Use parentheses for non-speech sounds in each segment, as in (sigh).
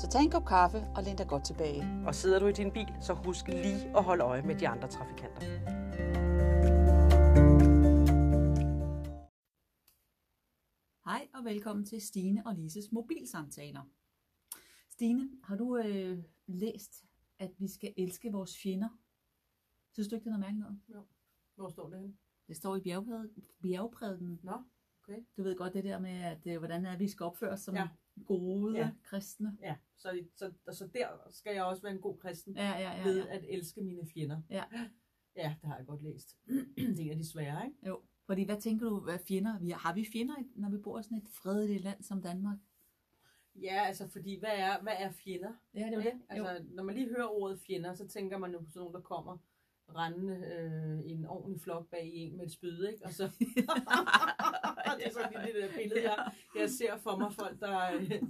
Så tag en kop kaffe og læn dig godt tilbage. Og sidder du i din bil, så husk lige at holde øje med de andre trafikanter. Hej og velkommen til Stine og Lises mobilsamtaler. Stine, har du øh, læst, at vi skal elske vores fjender? Synes du ikke, det er noget mærkeligt noget? Jo. Hvor står det henne? Det står i bjergprædiken. bjergprædiken. Nå, okay. Du ved godt det der med, at øh, hvordan er, vi skal opføre os som Ja. Gode Ja. kristne. Ja, så, så, så der skal jeg også være en god kristen Ja, ja, ja. ved ja. at elske mine fjender. Ja. Ja, det har jeg godt læst. (clears throat) det er de svære, ikke? Jo, fordi hvad tænker du, hvad fjender vi har? Har vi fjender, når vi bor i sådan et fredeligt land som Danmark? Ja, altså fordi, hvad er, hvad er fjender? Ja, det er det. Altså, når man lige hører ordet fjender, så tænker man jo på sådan nogen, der kommer rendende øh, en ordentlig flok bag i en med et spyd, ikke? Og så... (laughs) det er sådan det der billede, jeg, jeg ser for mig folk, der,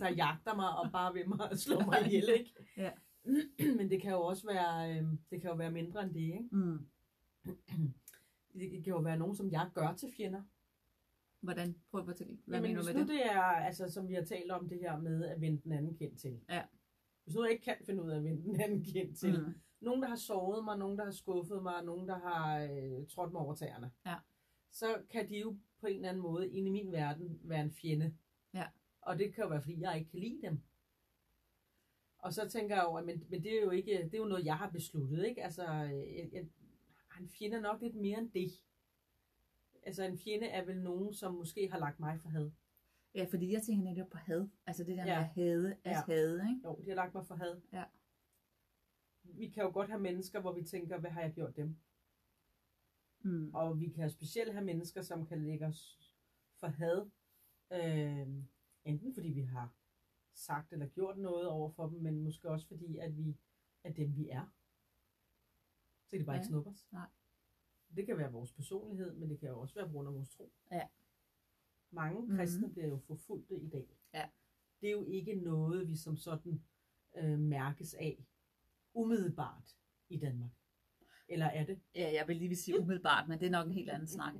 der jagter mig og bare vil mig slå mig ihjel, ikke? Ja. (clears throat) Men det kan jo også være, øh, det kan jo være mindre end det, ikke? Mm. (clears throat) Det kan jo være nogen, som jeg gør til fjender. Hvordan? Prøv at fortælle. Hvad Jamen, mener du med det? det er, altså, som vi har talt om det her med at vende den anden kendt til. Ja. Hvis nu jeg ikke kan finde ud af at vende den anden kendt til. Mm. Nogen, der har såret mig, nogen, der har skuffet mig, nogen, der har øh, trådt mig over tæerne. Ja. Så kan de jo på en eller anden måde inde i min verden være en fjende. Ja. Og det kan jo være, fordi jeg ikke kan lide dem. Og så tænker jeg over, men, men det er jo ikke, det er jo noget, jeg har besluttet, ikke? Altså, øh, jeg, jeg, en fjende er nok lidt mere end det. Altså, en fjende er vel nogen, som måske har lagt mig for had. Ja, fordi jeg tænker netop på had. Altså det der med Ja. at hade, at Ja. hade, ikke? Jo, de har lagt mig for had. Ja. Vi kan jo godt have mennesker, hvor vi tænker, hvad har jeg gjort dem? Mm. Og vi kan specielt have mennesker, som kan lægge os for had. Øh, enten fordi vi har sagt eller gjort noget over for dem, men måske også fordi, at vi er dem, vi er. Så kan de bare Ja. ikke snuppe os. Nej. Det kan være vores personlighed, men det kan jo også være på grund af vores tro. Ja. Mange kristne bliver jo forfulgte i dag. Ja. Det er jo ikke noget, vi som sådan øh, mærkes af umiddelbart i Danmark. Eller er det? Ja, jeg vil lige vil sige umiddelbart, men det er nok en helt anden snak.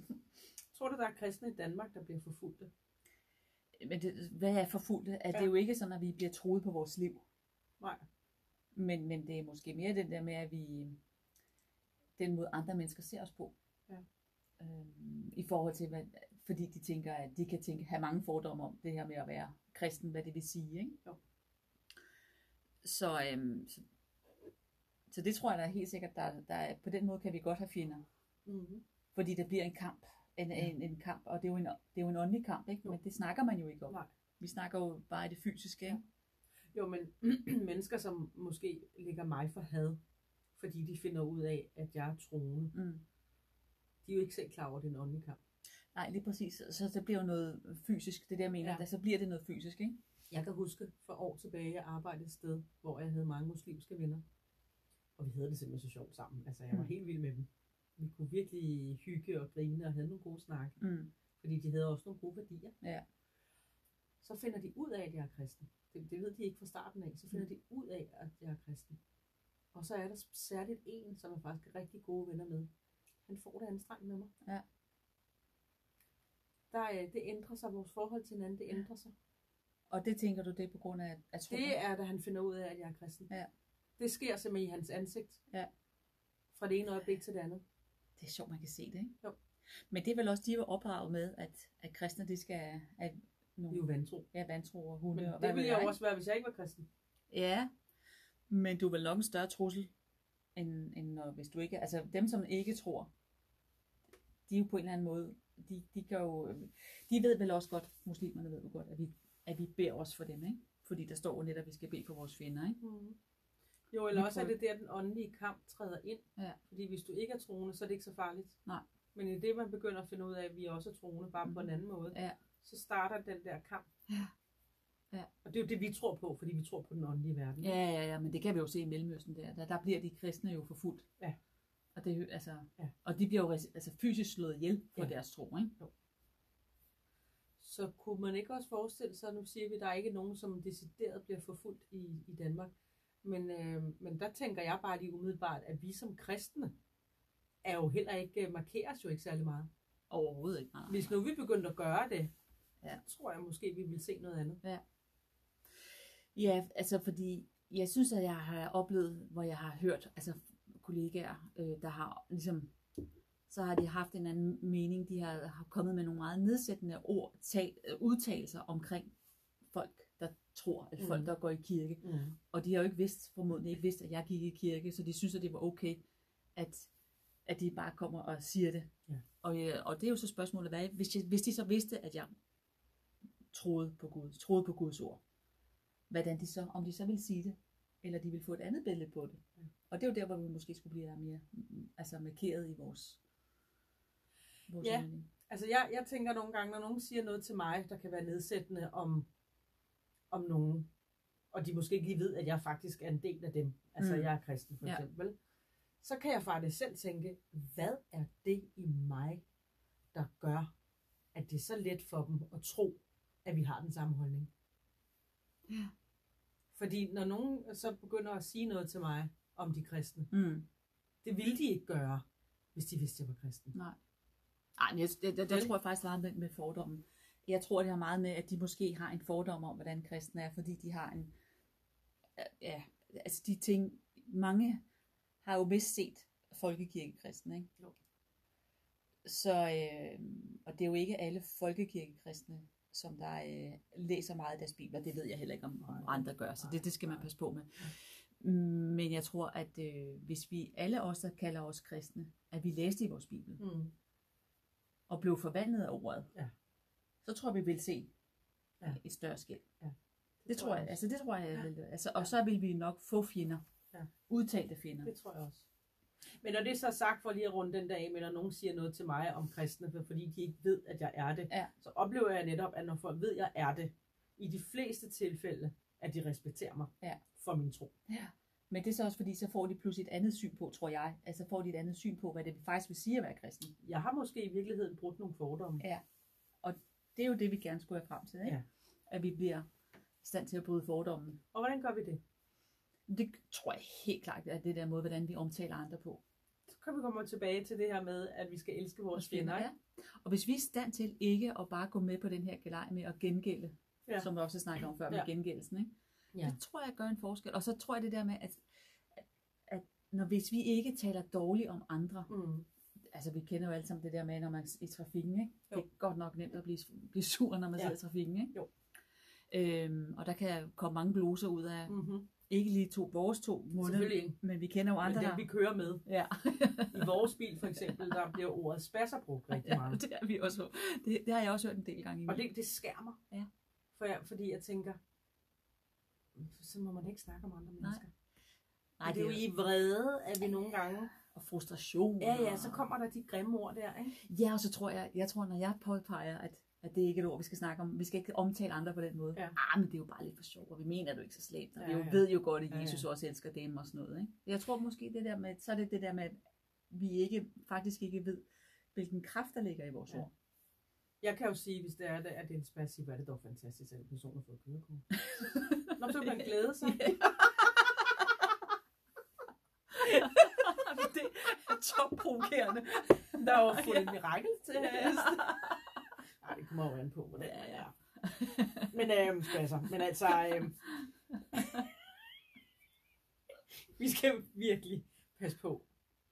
(laughs) Tror du, der er kristne i Danmark, der bliver forfulgte? men det, hvad er forfulgte? Er Ja. det jo ikke sådan, at vi bliver troet på vores liv. Nej. Men, men det er måske mere den der med, at vi den måde andre mennesker ser os på. Ja. Øhm, I forhold til, hvad, fordi de tænker, at de kan tænke, have mange fordomme om det her med at være kristen, hvad det vil sige. Ikke? Jo. Så, øhm, så, så det tror jeg da helt sikkert, der, der er, på den måde kan vi godt have fjender. Mm-hmm. Fordi der bliver en kamp. En, Ja. en, en kamp, og det er jo en, det er jo en åndelig kamp, ikke? Jo. men det snakker man jo ikke om. Nej. Vi snakker jo bare i det fysiske. Ikke? Jo, men (clears throat) mennesker, som måske ligger mig for had, fordi de finder ud af, at jeg er troende, Mm. de er jo ikke selv klar over, at det er en åndelig kamp. Nej, lige præcis. Så det bliver jo noget fysisk, det er jeg mener. Ja. Ja. Så bliver det noget fysisk, ikke? Jeg kan huske for år tilbage, jeg arbejdede et sted, hvor jeg havde mange muslimske venner. Og vi havde det simpelthen så sjovt sammen. Altså, jeg var Mm. helt vild med dem. Vi kunne virkelig hygge og grine og havde nogle gode snakke. Mm. Fordi de havde også nogle gode værdier. Ja. Så finder de ud af, at jeg er kristen. Det, det ved de ikke fra starten af. Så finder Mm. de ud af, at jeg er kristen. Og så er der særligt en, som er faktisk rigtig gode venner med. Han får det anstrengt med mig. Ja. Der, øh, det ændrer sig, vores forhold til hinanden, det ændrer sig. Og det tænker du, det er på grund af, at troen? Det er, da han finder ud af, at jeg er kristen. Ja. Det sker simpelthen i hans ansigt. Ja. Fra det ene øjeblik til det andet. det er sjovt, man kan se det, ikke? Jo. Men det er vel også, de jo opdraget med, at, at kristne, det skal... At nogle, er jo vantro. ja, vantro og hunde Men og det ville jeg jo ikke? også være, hvis jeg ikke var kristen. Ja, men du er vel nok en større trussel, end, end når, hvis du ikke... Altså dem, som ikke tror, de er jo på en eller anden måde... De, de, kan jo, de ved vel også godt, muslimerne ved jo godt, at vi, at vi beder også for dem, ikke? Fordi der står jo netop, at vi skal bede for vores fjender, ikke? Mm. Jo, eller også er det der, den åndelige kamp træder ind. Ja. Fordi hvis du ikke er troende, så er det ikke så farligt. Nej. Men i det, man begynder at finde ud af, at vi også er troende, bare på en Mhm. anden måde, Ja. så starter den der kamp. Ja. Ja. Og det er jo det, vi tror på, fordi vi tror på den åndelige verden. Ja, ja, ja, men det kan vi jo se i Mellemøsten der. Der, der bliver de kristne jo forfulgt. Ja. Og, det, jo- altså, Ja. og de bliver jo altså, fysisk slået ihjel for Ja. deres tro. Ikke? Så kunne man ikke også forestille sig, nu siger vi, at der er ikke nogen, som decideret bliver forfulgt i, i Danmark. Men, øh, men der tænker jeg bare lige umiddelbart, at vi som kristne er jo heller ikke, øh, markeres jo ikke særlig meget. Overhovedet ikke. Nej, Hvis nu vi begyndte at gøre det, Ja. så tror jeg måske, vi vil se noget andet. Ja, altså fordi jeg synes, at jeg har oplevet, hvor jeg har hørt altså kollegaer, øh, der har ligesom, så har de haft en anden mening. De har, har kommet med nogle meget nedsættende ord, tal, øh, udtalelser omkring folk, der tror, eller folk, Mhm. der går i kirke. Mm. Og de har jo ikke vidst, formodentlig ikke vidst, at jeg gik i kirke, så de synes, at det var okay, at, at de bare kommer og siger det. Ja. Og, øh, og det er jo så spørgsmålet, hvad, hvis, jeg, hvis de så vidste, at jeg troede på Gud, troede på Guds ord, hvordan de så, om de så vil sige det, eller de vil få et andet billede på det. Ja. Og det er jo der, hvor vi måske skulle blive mere mm, altså markeret i vores, vores Ja. mening. Altså jeg, jeg tænker nogle gange, når nogen siger noget til mig, der kan være nedsættende om, om nogen, og de måske ikke lige ved, at jeg faktisk er en del af dem, altså Mm. jeg er kristen for Ja. eksempel, så kan jeg faktisk selv tænke, hvad er det i mig, der gør, at det er så let for dem at tro, at vi har den samme holdning. Ja. Fordi når nogen så begynder at sige noget til mig om de kristne, Mm. det ville de ikke gøre, hvis de vidste, at jeg var kristen. Nej. Ej, men jeg, der, der Vel? tror jeg faktisk meget med, med fordommen. Jeg tror, det har meget med, at de måske har en fordom om, hvordan kristne er, fordi de har en... Ja, altså de ting... Mange har jo vist set folkekirkekristne, ikke? Jo. Så, øh, og det er jo ikke alle folkekirkekristne, som der øh, læser meget af deres bibler. Det ved jeg heller ikke, om, om andre gør, så det, det skal man passe på med. Men jeg tror, at øh, hvis vi alle os, der kalder os kristne, at vi læste i vores bibel, Mm. Og blev forvandlet af ordet, Ja. så tror jeg, vi vil se Ja. et større skæld. Ja. Det, tror jeg, også. altså det tror jeg, Ja. vil, altså, og så vil vi nok få fjender. Ja. Udtalte fjender. Det tror jeg også. Men når det er så sagt, for lige at runde den der af når nogen siger noget til mig om kristne, for- fordi de ikke ved, at jeg er det, Ja. så oplever jeg netop, at når folk ved, at jeg er det, i de fleste tilfælde, at de respekterer mig Ja. for min tro. Ja. Men det er så også fordi, så får de pludselig et andet syn på, tror jeg. Altså får de et andet syn på, hvad det faktisk vil sige at være kristen. Jeg har måske i virkeligheden brudt nogle fordomme. Ja. Og det er jo det, vi gerne skulle have frem til, ikke? Ja. At vi bliver i stand til at bryde fordommen. Og hvordan gør vi det? Det tror jeg helt klart er det der måde, hvordan vi omtaler andre på. Så kan vi komme tilbage til det her med, at vi skal elske vores fjender. ja. Og hvis vi er i stand til ikke at bare gå med på den her galej med at gengælde, Ja. som vi også snakker om før med Ja. gengældelsen, ikke? Ja. det tror jeg gør en forskel. Og så tror jeg det der med, at, at, når, hvis vi ikke taler dårligt om andre, Mm. altså vi kender jo alle sammen det der med, når man er i trafikken, ikke? Jo. det er godt nok nemt at blive, blive sur, når man Ja. sidder i trafikken. Ikke? Jo. Øhm, og der kan komme mange gloser ud af, Mm-hmm. ikke lige to, vores to ikke. men vi kender jo Men andre, dem, der... vi kører med. Ja. I vores bil for eksempel, der bliver ordet spasser brugt rigtig ja, meget. det har vi også det, det har jeg også hørt en del gange i Og det, det skærmer. Ja. For jeg, fordi jeg tænker, så må man ikke snakke om andre mennesker. Nej, det er jo i vrede, at vi nogle gange... og frustration. Ja, ja, så kommer der de grimme ord der, ikke? Ja, og så tror jeg, jeg tror, når jeg påpeger, at, at det ikke er et ord, vi skal snakke om, vi skal ikke omtale andre på den måde. Ja. Ah, men det er jo bare lidt for sjov, og vi mener det jo ikke så slemt, og Ja, vi jo ja. ved jo godt, at Ja, Jesus ja. også elsker dem og sådan noget. Ikke? Jeg tror måske, det der med, så er det det der med, at vi ikke, faktisk ikke ved, hvilken kraft der ligger i vores Ja. ord. Jeg kan jo sige, hvis det er, det, at det er en sige, hvor er det dog fantastisk, at en person har fået kørekort. Nå, så kan man glæde sig. (laughs) (laughs) det er topprovokerende. Der er jo fået en mirakel til hest. Nej, det kommer jo an på, hvordan Ja, man ja. er. Men øhm, spasser. Men altså, øhm, vi skal virkelig passe på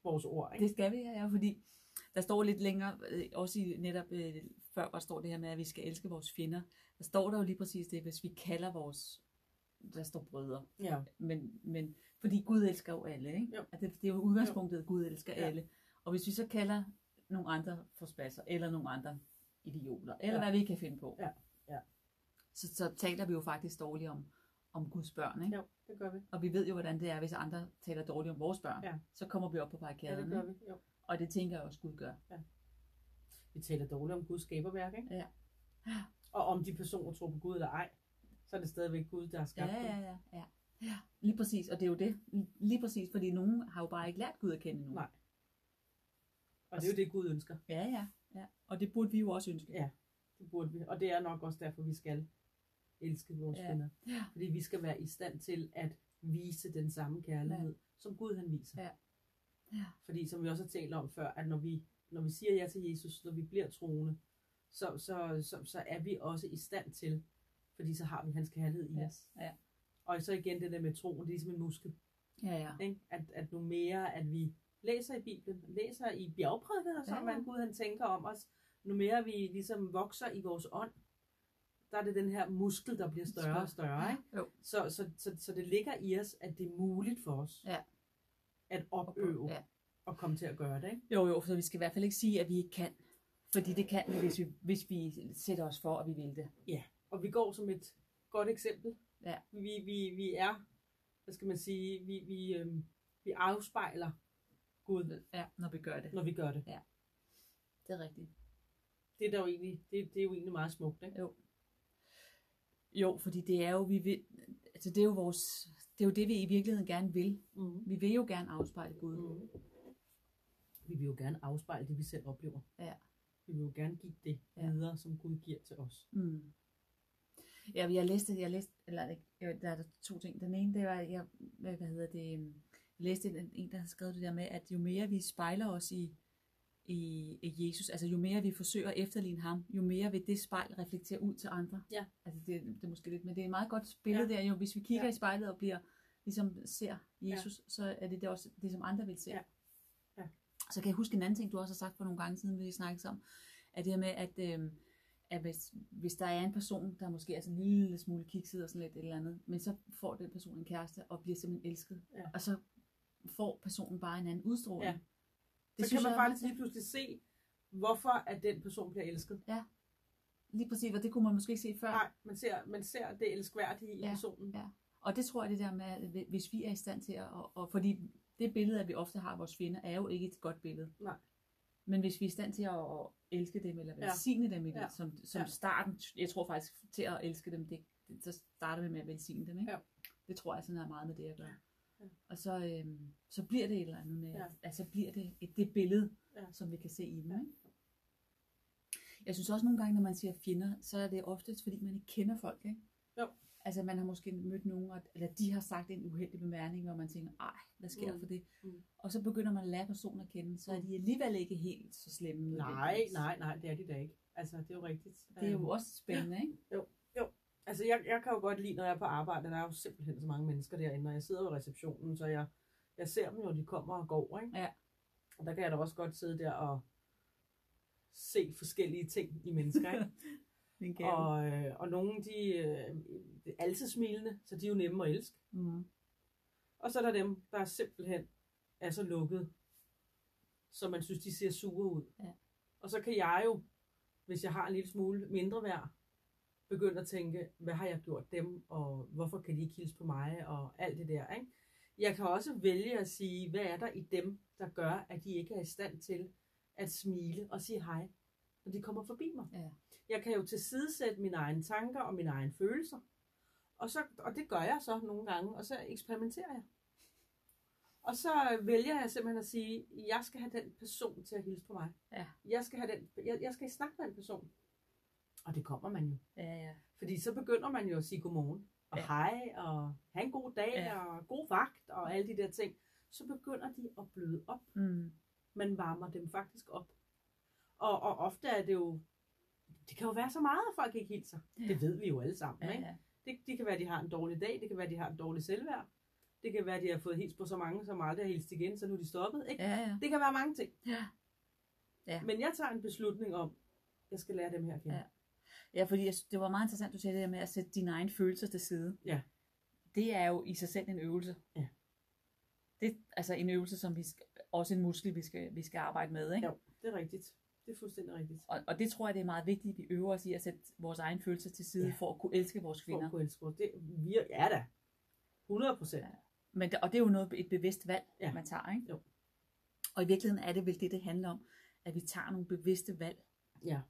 vores ord, ikke? Det skal vi, ja, fordi der står lidt længere, øh, også i netop øh, før, hvor står det her med, at vi skal elske vores fjender. Der står der jo lige præcis det, hvis vi kalder vores, der står brødre, Ja. men, men fordi Gud elsker jo alle, ikke? Jo. At det, det er jo udgangspunktet, at Gud elsker Ja. ja. alle. Og hvis vi så kalder nogle andre for spasser, eller nogle andre idioter, eller Ja. hvad vi kan finde på, Ja. Ja. Så, så taler vi jo faktisk dårligt om, om Guds børn, ikke? Jo, det gør vi. Og vi ved jo, hvordan det er, hvis andre taler dårligt om vores børn. Ja. Så kommer vi op på Ja, barrikaderne. det gør vi. Jo. Og det tænker jeg også, Gud gør. Vi taler dårligt om Guds skaberværk, ikke? Ja. Og om de personer tror på Gud eller ej. så er det stadigvæk Gud, der har skabt Ja, ja, ja, ja. Ja, lige præcis. Og det er jo det. Lige præcis, fordi nogen har jo bare ikke lært Gud at kende nu. Nej. Og det er jo det, Gud ønsker. Ja, ja, ja. Og det burde vi jo også ønske. Ja. Det burde vi. Og det er nok også derfor, vi skal elske vores Ja. venner. Ja. Fordi vi skal være i stand til at vise den samme kærlighed, ja. som Gud han viser. Ja. Ja. Fordi som vi også har talt om før, at når vi, når vi siger ja til Jesus, når vi bliver troende, så, så, så, så er vi også i stand til, fordi så har vi hans kærlighed i Ja. os. Ja. Og så igen det der med troen, det er ligesom en muskel. Ja, ja. Ikke? At, at nu mere, at vi læser i Bibelen, læser i bjergprædiker, som Ja, ja. ja. man Gud han tænker om os, nu mere vi ligesom vokser i vores ånd, der er det den her muskel, der bliver større og større. Ikke? Jo. Så, så, så, så det ligger i os, at det er muligt for os Ja. at opøve Ja. Og komme til at gøre det. Ikke? Jo, jo, så vi skal i hvert fald ikke sige, at vi ikke kan. Fordi det kan vi, hvis vi, hvis vi sætter os for, at vi vil det. Og vi går som et godt eksempel. Ja. Vi, vi, vi er, hvad skal man sige, vi, vi, øhm, vi afspejler Gud, Ja, når vi gør det. når vi gør det. Det er rigtigt. Det er, der jo egentlig, det, det er jo egentlig meget smukt. Ikke? Jo. Jo, fordi det er jo, vi vil, altså det er jo vores, det er jo det, vi i virkeligheden gerne vil. Mm. Vi vil jo gerne afspejle Gud. Mm. Vi vil jo gerne afspejle det, vi selv oplever. Ja. Vi vil jo gerne give det Ja. videre, som Gud giver til os. Mm. Ja, jeg læste, jeg læste, eller der er der to ting. Den ene, det var, jeg, hvad hedder det, øhm, jeg læste en, en, der havde skrevet det der med, at jo mere vi spejler os i, i, i Jesus, altså jo mere vi forsøger at efterligne ham, jo mere vil det spejl reflektere ud til andre. Ja. Altså det, det er måske lidt, men det er et meget godt billede Ja. der, jo hvis vi kigger Ja. i spejlet og bliver, ligesom ser Jesus, så er det, det også det, som andre vil se. Ja. Ja. Så kan jeg huske en anden ting, du også har sagt for nogle gange siden, vi snakkede om, at det her med, at, øh, at hvis, hvis der er en person, der måske er sådan en lille smule kikset og sådan lidt et eller andet, men så får den person en kæreste og bliver simpelthen elsket, Ja. og så får personen bare en anden udstråling. Ja. Det så kan man jeg faktisk lige pludselig se, hvorfor at den person bliver elsket. Lige præcis, og det kunne man måske ikke se før. Nej, man ser, man ser det elskværdige i Ja, personen. ja. Og det tror jeg det der med, at hvis vi er i stand til at, og, og fordi det billede, at vi ofte har vores fjender, er jo ikke et godt billede. Nej. Men hvis vi er i stand til at, at elske dem, eller Ja. velsigne dem, i det, Ja. som, som Ja. starten, jeg tror faktisk til at elske dem, det, det, så starter vi med at velsigne dem. Ikke? Ja. Det tror jeg sådan er meget med det at gøre. Ja. Og så, øhm, så bliver det et eller andet med, Ja. ja. altså bliver det et, det billede, Ja. ja. som vi kan se i dem. Ja. Ikke? Jeg synes også nogle gange, når man siger fjender, så er det oftest, fordi man ikke kender folk. Ikke? Jo. Altså man har måske mødt nogen, og- eller de har sagt en uheldig bemærkning, hvor man tænker, ej, hvad sker der Mm. for det? Mm. Og så begynder man at lære personen at kende, så er de alligevel ikke helt så slemme. Nej, nej, nej, det er de da ikke. Altså, det er jo rigtigt. Det er Øhm, jo også spændende, ikke? Altså, jeg, jeg kan jo godt lide, når jeg er på arbejde, der er jo simpelthen så mange mennesker derinde, og jeg sidder jo i receptionen, så jeg, jeg ser dem jo, de kommer og går, ikke? Ja. Og der kan jeg da også godt sidde der og se forskellige ting i mennesker, ikke? (laughs) Og, øh, og nogle, de øh, er altid smilende, så de er jo nemme at elske. Mm. Og så er der dem, der simpelthen er så lukket, så man synes, de ser sure ud. Ja. Og så kan jeg jo, hvis jeg har en lille smule mindre værd, begynde at tænke, hvad har jeg gjort dem, og hvorfor kan de ikke hilse på mig, og alt det der. Ikke? Jeg kan også vælge at sige, hvad er der i dem, der gør, at de ikke er i stand til at smile og sige hej, når de kommer forbi mig. Ja. Jeg kan jo tilsidesætte mine egne tanker og mine egne følelser. Og, så, og det gør jeg så nogle gange, og så eksperimenterer jeg. Og så vælger jeg simpelthen at sige, jeg skal have den person til at hilse på mig. Ja. Jeg skal, have den, jeg, jeg skal snakke med den person. Og det kommer man jo. Ja, ja. Fordi så begynder man jo at sige godmorgen, og Ja. hej, og have en god dag, Ja. og god vagt, og alle de der ting. Så begynder de at bløde op. Mm. Man varmer dem faktisk op. Og, og ofte er det jo, det kan jo være så meget, at folk ikke hilser. Ja. Det ved vi jo alle sammen. Ja, ikke? ja. Det, det kan være, at de har en dårlig dag, det kan være, at de har en dårlig selvværd. Det kan være, at de har fået hils på så mange, som aldrig har hilst igen, så nu er de stoppet. Ikke? Ja, ja. Det kan være mange ting. Ja. Ja. Men jeg tager en beslutning om, jeg skal lære dem her kende. Ja. Ja, fordi jeg, det var meget interessant, du sagde det der med at sætte dine egne følelser til side. Ja. Det er jo i sig selv en øvelse. Ja. Det er altså en øvelse, som vi skal, også en muskel, vi skal, vi skal arbejde med. Ikke? Jo, det er rigtigt. Det er fuldstændig rigtigt. Og, og det tror jeg, det er meget vigtigt, at vi øver os i at sætte vores egne følelser til side, Ja. for at kunne elske vores For at kvinder. kunne elske vores- det virker, ja da. 100 procent. Ja. Men og det er jo noget, et bevidst valg, Ja. man tager. Ikke? Jo. Og i virkeligheden er det vel det, det handler om, at vi tager nogle bevidste valg, Ja.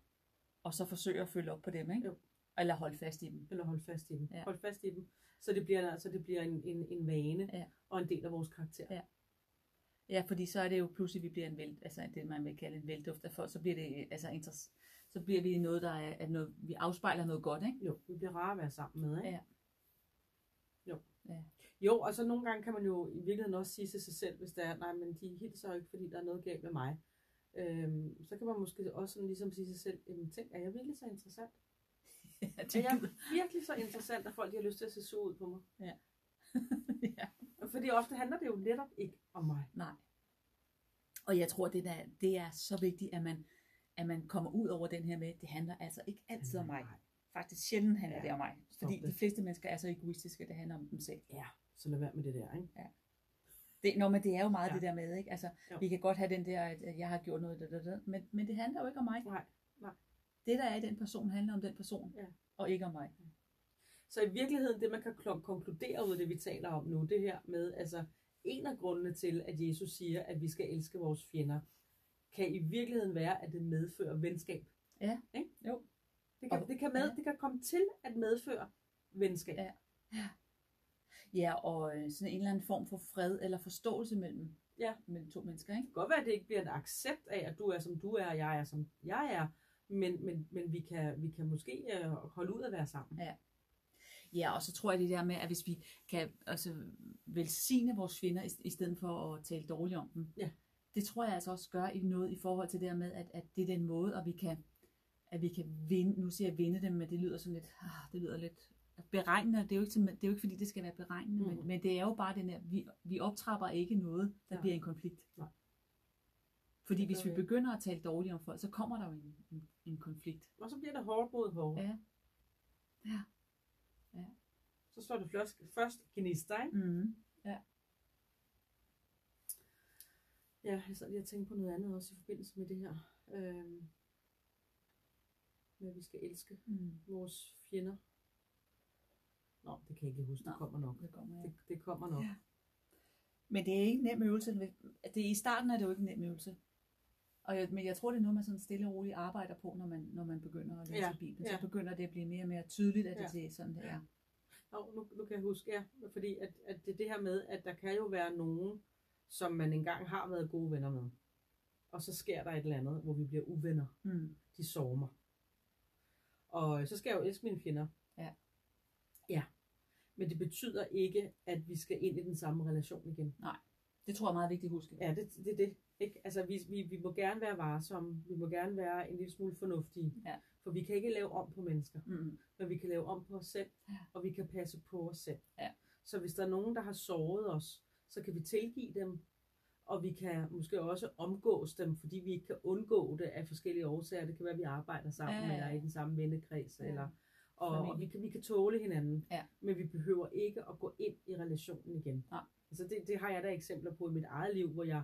og så forsøger at følge op på dem. Ikke? Jo. Eller holde fast i dem. Eller holde fast i dem. Ja. Hold fast i dem. Så det bliver, altså, det bliver en, en, en vane Ja. og en del af vores karakter. Ja. Ja, fordi så er det jo pludselig, vi bliver en vælt, altså det, man vil kalde en vælduft af folk, så bliver det, altså interess- så bliver vi noget, der er, at noget, vi afspejler noget godt, ikke? Jo, vi bliver rare at være sammen med, ikke? Ja. Jo. Ja. Jo, og så nogle gange kan man jo i virkeligheden også sige til sig selv, hvis det er, nej, men de hilser ikke, fordi der er noget galt med mig. Øhm, så kan man måske også sådan ligesom sige sig selv, jamen tænk, er jeg virkelig så interessant? (laughs) Ja, Er jeg virkelig så interessant, at folk de har lyst til at se sur ud på mig? ja. (laughs) Fordi ofte handler det jo netop ikke om mig. Nej. Og jeg tror, det, der, det er så vigtigt, at man, at man kommer ud over den her med, det handler altså ikke altid om mig. Nej. Faktisk sjældent handler Ja. det om mig. Fordi Stop de det. fleste mennesker er så egoistiske, det handler om dem selv. Ja, så lad være med det der, ikke? Det, nå, men det er jo meget Ja. ja. det der med, ikke? Altså, Jo. vi kan godt have den der, at jeg har gjort noget, da, da, da, men, men det handler jo ikke om mig. Nej, nej. Det, der er i den person, handler om den person, Ja. og ikke om mig. Så i virkeligheden, det man kan konkludere ud af det, vi taler om nu, det her med, altså en af grundene til, at Jesus siger, at vi skal elske vores fjender, kan i virkeligheden være, at det medfører venskab. Ja. Ikke? Jo. Det kan, det, kan med, ja. det kan komme til at medføre venskab. Ja. Ja, og øh, sådan en eller anden form for fred eller forståelse mellem, Ja. mellem to mennesker, ikke? Det kan godt være, at det ikke bliver en accept af, at du er, som du er, og jeg er, som jeg er, men, men, men vi, kan, vi kan måske øh, holde ud at være sammen. Ja. Ja, og så tror jeg det der med, at hvis vi kan altså, velsigne vores fjender, i, i stedet for at tale dårligt om dem, Ja. det tror jeg altså også gør i noget i forhold til det der med, at, at det er den måde, og vi kan, at vi kan vinde, nu siger jeg vinde dem, men det lyder sådan lidt, ah, det lyder lidt beregnende, det er jo ikke, det er jo ikke fordi, det skal være beregnende, mm. Men, men det er jo bare den der, vi, vi optrapper ikke noget, der Nej. bliver en konflikt. Nej. Fordi hvis vi begynder at tale dårligt om folk, så kommer der jo en, en, en konflikt. Og så bliver det hårdt mod hårdt. Ja. Så står det først, først gnister, ikke? Mm. Ja, jeg sad lige og tænkte på noget andet også i forbindelse med det her. Øhm, med at vi skal elske Mm. vores fjender. Nå, det kan jeg ikke huske. Det Nå. kommer nok. Det kommer, ja. Det, det kommer nok. Ja. Men det er ikke en nem øvelse. Det, I starten er det jo ikke en nem øvelse. Og jeg, men jeg tror, det er noget, man sådan stille og roligt arbejder på, når man, når man begynder at læse Ja, ja, Bibelen. ja. Så begynder det at blive mere og mere tydeligt, at Ja. det, det er sådan, det er. Nå, nu, nu kan jeg huske, ja, fordi at, at det det her med, at der kan jo være nogen, som man engang har været gode venner med. Og så sker der et eller andet, hvor vi bliver uvenner. Mm. De sover mig. Og så skal jeg jo elske mine fjender. Ja. Ja. Men det betyder ikke, at vi skal ind i den samme relation igen. Det tror jeg er meget vigtigt at huske. Ja, det, det er det. Ikke? Altså, vi, vi, vi må gerne være varsomme. Vi må gerne være en lille smule fornuftige. Ja. For vi kan ikke lave om på mennesker. Mm. Men vi kan lave om på os selv. Ja. Og vi kan passe på os selv. Ja. Så hvis der er nogen, der har såret os, så kan vi tilgive dem. Og vi kan måske også omgås dem, fordi vi ikke kan undgå det af forskellige årsager. Det kan være, at vi arbejder sammen, Ja, ja, ja. eller er i den samme vennekreds, Ja. eller, og, og vi, kan, vi kan tåle hinanden. Ja. Men vi behøver ikke at gå ind i relationen igen. Nej. Altså det, det har jeg da eksempler på i mit eget liv, hvor jeg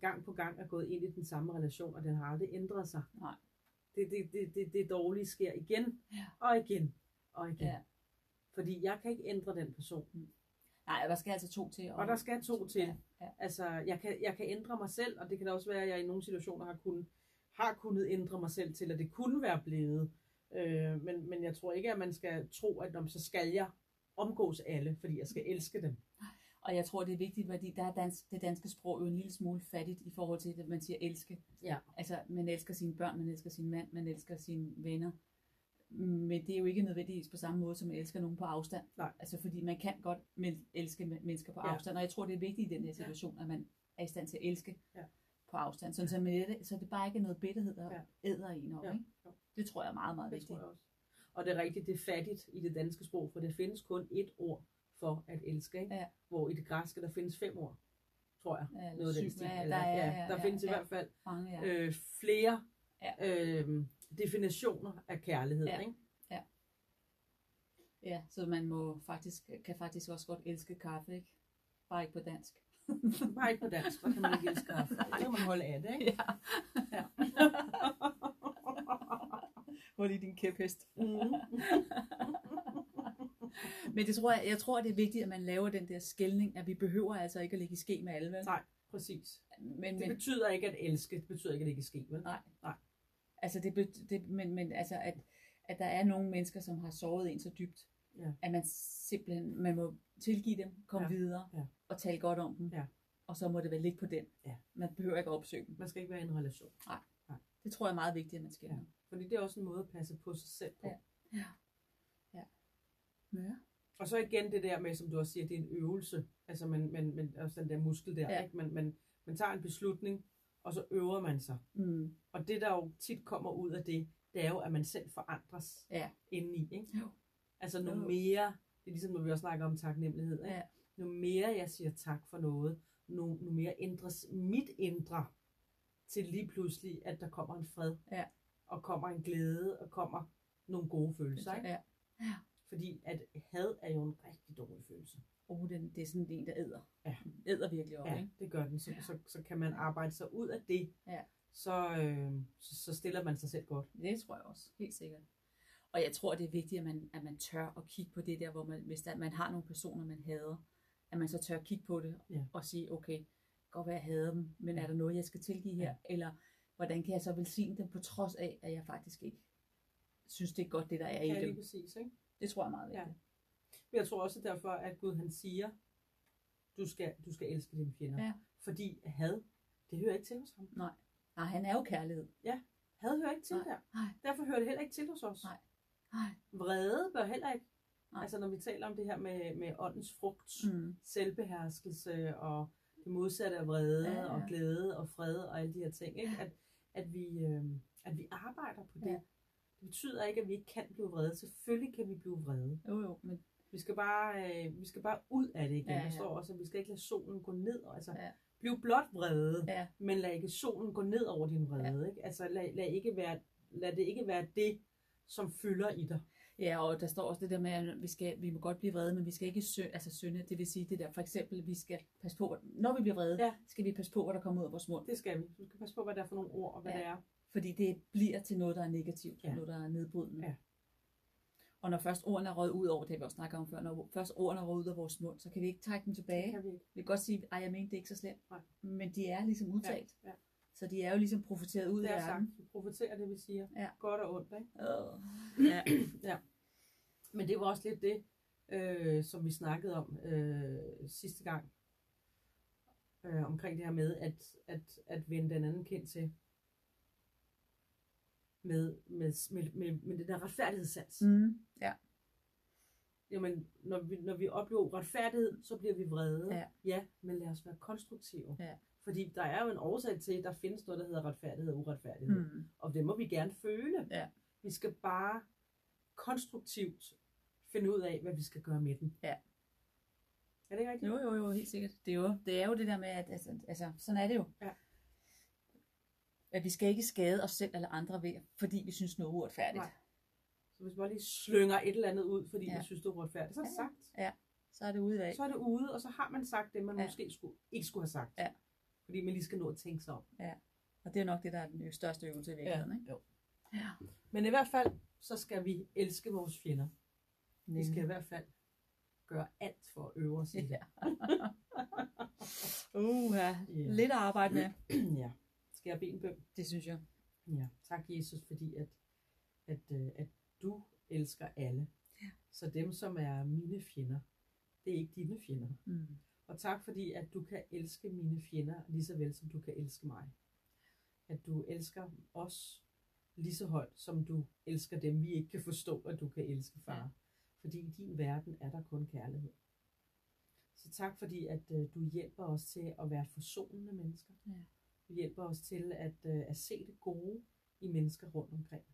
gang på gang er gået ind i den samme relation, og den har aldrig ændret sig. Nej. Det, det, det, det, det dårlige sker igen, Ja. og igen, og igen. Ja. Fordi jeg kan ikke ændre den person. Nej, der skal altså to til. Og der skal to til. Ja, ja. Altså, jeg kan, jeg kan ændre mig selv, og det kan da også være, at jeg i nogle situationer har kunnet, har kunnet ændre mig selv til, at det kunne være blevet. Øh, men, men jeg tror ikke, at man skal tro, at om, så skal jeg omgås alle, fordi jeg skal elske dem. Og jeg tror, det er vigtigt, fordi der er dansk, det danske sprog jo en lille smule fattigt i forhold til, at man siger elske. Ja. Altså, man elsker sine børn, man elsker sin mand, man elsker sine venner. Men det er jo ikke nødvendigvis på samme måde, som man elsker nogen på afstand. Nej. Altså, fordi man kan godt men- elske men- mennesker på Ja. afstand. Og jeg tror, det er vigtigt i den her situation, at man er i stand til at elske Ja. på afstand. Sådan, så, med det, så det bare ikke er noget bitterhed, der Ja. æder en op. Ja. Ikke? Det tror jeg er meget, meget Det vigtigt. tror jeg også. Og det er rigtigt, det er fattigt i det danske sprog, for der findes kun ét ord for at elske. Ikke? Ja. Hvor i det græske, der findes fem ord, tror jeg. Ja, Noget af den syv, stil. ja, Eller, der er- ja, ja, der ja, findes i ja. hvert fald Mange, ja. øh, flere Ja. øh, definitioner af kærlighed. Ja. Ikke? Ja, så man må faktisk, kan faktisk også godt elske kaffe, ikke? Bare ikke på dansk. (laughs) Bare ikke på dansk, der kan man ikke elske kaffe. (laughs) Så kan man holde af det, ikke? Ja. Ja. (laughs) Hold i din kæphest. Mm. (laughs) Men det tror jeg, jeg tror, det er vigtigt, at man laver den der skældning, at vi behøver altså ikke at ligge i ske med alle, vel? Nej, præcis. Men, Det men, betyder ikke at elske, det betyder ikke at det ikke ske, vel? nej. Nej. Altså det, det men, men altså at, at der er nogle mennesker, som har såret en så dybt, Ja. at man simpelthen, man må tilgive dem, komme Ja. videre, Ja. og tale godt om dem, Ja. og så må det vel ligge på den. Ja. Man behøver ikke at opsøge dem. Man skal ikke være i en relation. Det tror jeg er meget vigtigt, at man skal. Ja. Fordi det er også en måde at passe på sig selv på. Ja. Ja. Ja. Og så igen det der med, som du også siger, det er en øvelse. Altså man, man, man også den der muskel der, Ja. ikke? Man, man, man tager en beslutning, og så øver man sig. Mm. Og det der jo tit kommer ud af det, det er jo, at man selv forandres Ja. indeni. Ikke? Jo. Altså nu mere, det er ligesom når vi også snakker om taknemmelighed, ikke? Ja. nu mere jeg siger tak for noget, nu, nu mere ændres mit indre til lige pludselig, at der kommer en fred, Ja. og kommer en glæde, og kommer nogle gode følelser. Ikke? Ja. Ja. Fordi at had er jo en rigtig dårlig følelse. Oh, den, det er sådan en, der æder. Ja. Æder virkelig op, Ja, ikke? det gør den. Så, Ja. så, så kan man arbejde sig ud af det, Ja. så, øh, så, så stiller man sig selv godt. Det tror jeg også, helt sikkert. Og jeg tror, det er vigtigt, at man, at man tør at kigge på det der, hvor man, hvis der, man har nogle personer, man hader, at man så tør at kigge på det Ja. og sige, okay, godt være, jeg hader dem, men er der noget, jeg skal tilgive her? Ja. Eller hvordan kan jeg så velsigne dem, på trods af, at jeg faktisk ikke synes, det er godt, det der er i Ja, lige dem? præcis. Ikke? Det tror jeg er meget Ja. vigtigt. Men jeg tror også derfor, at Gud han siger, du skal, du skal elske dine fjender. Ja. Fordi had, det hører ikke til hos ham. Nej, han er jo kærlighed. Had hører ikke til Nej. der. Nej, Derfor hører det heller ikke til hos os. Nej. nej. Vrede bør heller ikke. Nej. Altså når vi taler om det her med, med åndens frugt, Mm. selvbeherskelse og det modsatte af vrede Ja, ja. og glæde og fred og alle de her ting, ikke? Ja. At, at, vi, øh, at vi arbejder på det. Ja. Det betyder ikke, at vi ikke kan blive vrede. Selvfølgelig kan vi blive vrede. Jo, jo, men Vi skal bare, øh, vi skal bare ud af det igen. Ja, Ja, ja. Der står også, at vi skal ikke lade solen gå ned. Altså, Ja. Bliv blot vrede, ja, men lad ikke solen gå ned over din vrede. Ikke? Altså, lad, lad, ikke være, lad det ikke være det, som fylder i dig. Ja, og der står også det der med, at vi, skal, vi må godt blive vrede, men vi skal ikke sø, altså synde. Det vil sige det der, for eksempel, vi skal passe på, når vi bliver vrede, Ja. skal vi passe på, hvad der kommer ud af vores mund. Det skal vi. Du skal passe på, hvad det er for nogle ord, og hvad Ja. det er. Fordi det bliver til noget, der er negativt, Ja. ja. noget, der er nedbrydende. Ja. Og når først ordene er røget ud over, det har vi også snakket om før, når først ordene er røget ud af vores mund, så kan vi ikke trække dem tilbage. Det kan vi ikke. Vi kan godt sige, at jeg mente det er ikke så slemt, Nej. men de er ligesom udtalt. Ja, ja. Så de er jo ligesom profiteret ud Det af er sagt. verden. Vi profeterer det, vi siger. Ja. Godt og ondt. Ikke? Øh. Ja. Men det var også lidt det, øh, som vi snakkede om øh, sidste gang. Øh, omkring det her med, at, at, at vende den anden kendt til. Med, med, med, med, med den der retfærdighedssans. Mm. Ja. Jamen, når vi, når vi oplever retfærdighed, så bliver vi vrede. Ja. ja men lad os være konstruktive. Ja. Fordi der er jo en årsag til, at der findes noget, der hedder retfærdighed og uretfærdighed. Mm. Og det må vi gerne føle. Ja. Vi skal bare konstruktivt finde ud af, hvad vi skal gøre med den. Ja. Er det ikke rigtigt? Jo, jo, jo, helt sikkert. Det er jo det, er jo det der med, at altså, altså, sådan er det jo. Ja. At vi skal ikke skade os selv eller andre ved, fordi vi synes noget er uretfærdigt. Nej. Så hvis man bare lige slynger et eller andet ud, fordi ja. Ja. man synes, det er uretfærdigt, så er det Ja. sagt. Så er det ude af. Så er det ude, og så har man sagt det, man ja. Ja. måske skulle, ikke skulle have sagt. Ja. Fordi man lige skal nå at tænke sig om. Og det er nok det, der er den største øvelse i virkeligheden. Ikke? Jo. Ja. Men i hvert fald, så skal vi elske vores fjender. Vi skal i hvert fald gøre alt for at øve os i det. Ja. (laughs) uh, ja. (laughs) Ja. Lidt at arbejde med. (clears throat) ja. Skal jeg bede en bøn? Det synes jeg. Ja. Tak, Jesus, fordi at, at, øh, at du elsker alle. Ja. Så dem, som er mine fjender, det er ikke dine fjender. Mm. Og tak fordi, at du kan elske mine fjender lige så vel, som du kan elske mig. At du elsker os lige så højt, som du elsker dem, vi ikke kan forstå, at du kan elske, far. Ja. Fordi i din verden er der kun kærlighed. Så tak fordi, at øh, du hjælper os til at være forsonende mennesker. Ja. Hjælper os til at, øh, at se det gode i mennesker rundt omkring.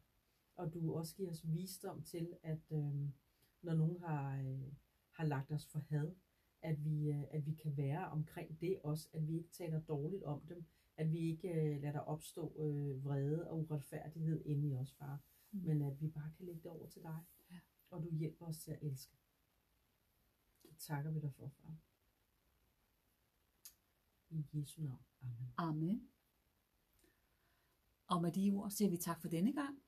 Og du også giver os visdom til, at øh, når nogen har, øh, har lagt os for had, at vi, øh, at vi kan være omkring det også, at vi ikke taler dårligt om dem, at vi ikke øh, lader der opstå øh, vrede og uretfærdighed inde i os, far, Mm. men at vi bare kan lægge det over til dig, Ja. og du hjælper os til at elske. Det takker vi dig for, far. I Jesu navn. Amen. Amen. Og med de ord siger vi tak for denne gang,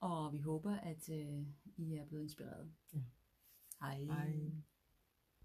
og vi håber, at øh, I er blevet inspireret. Ja. Hej. Hej.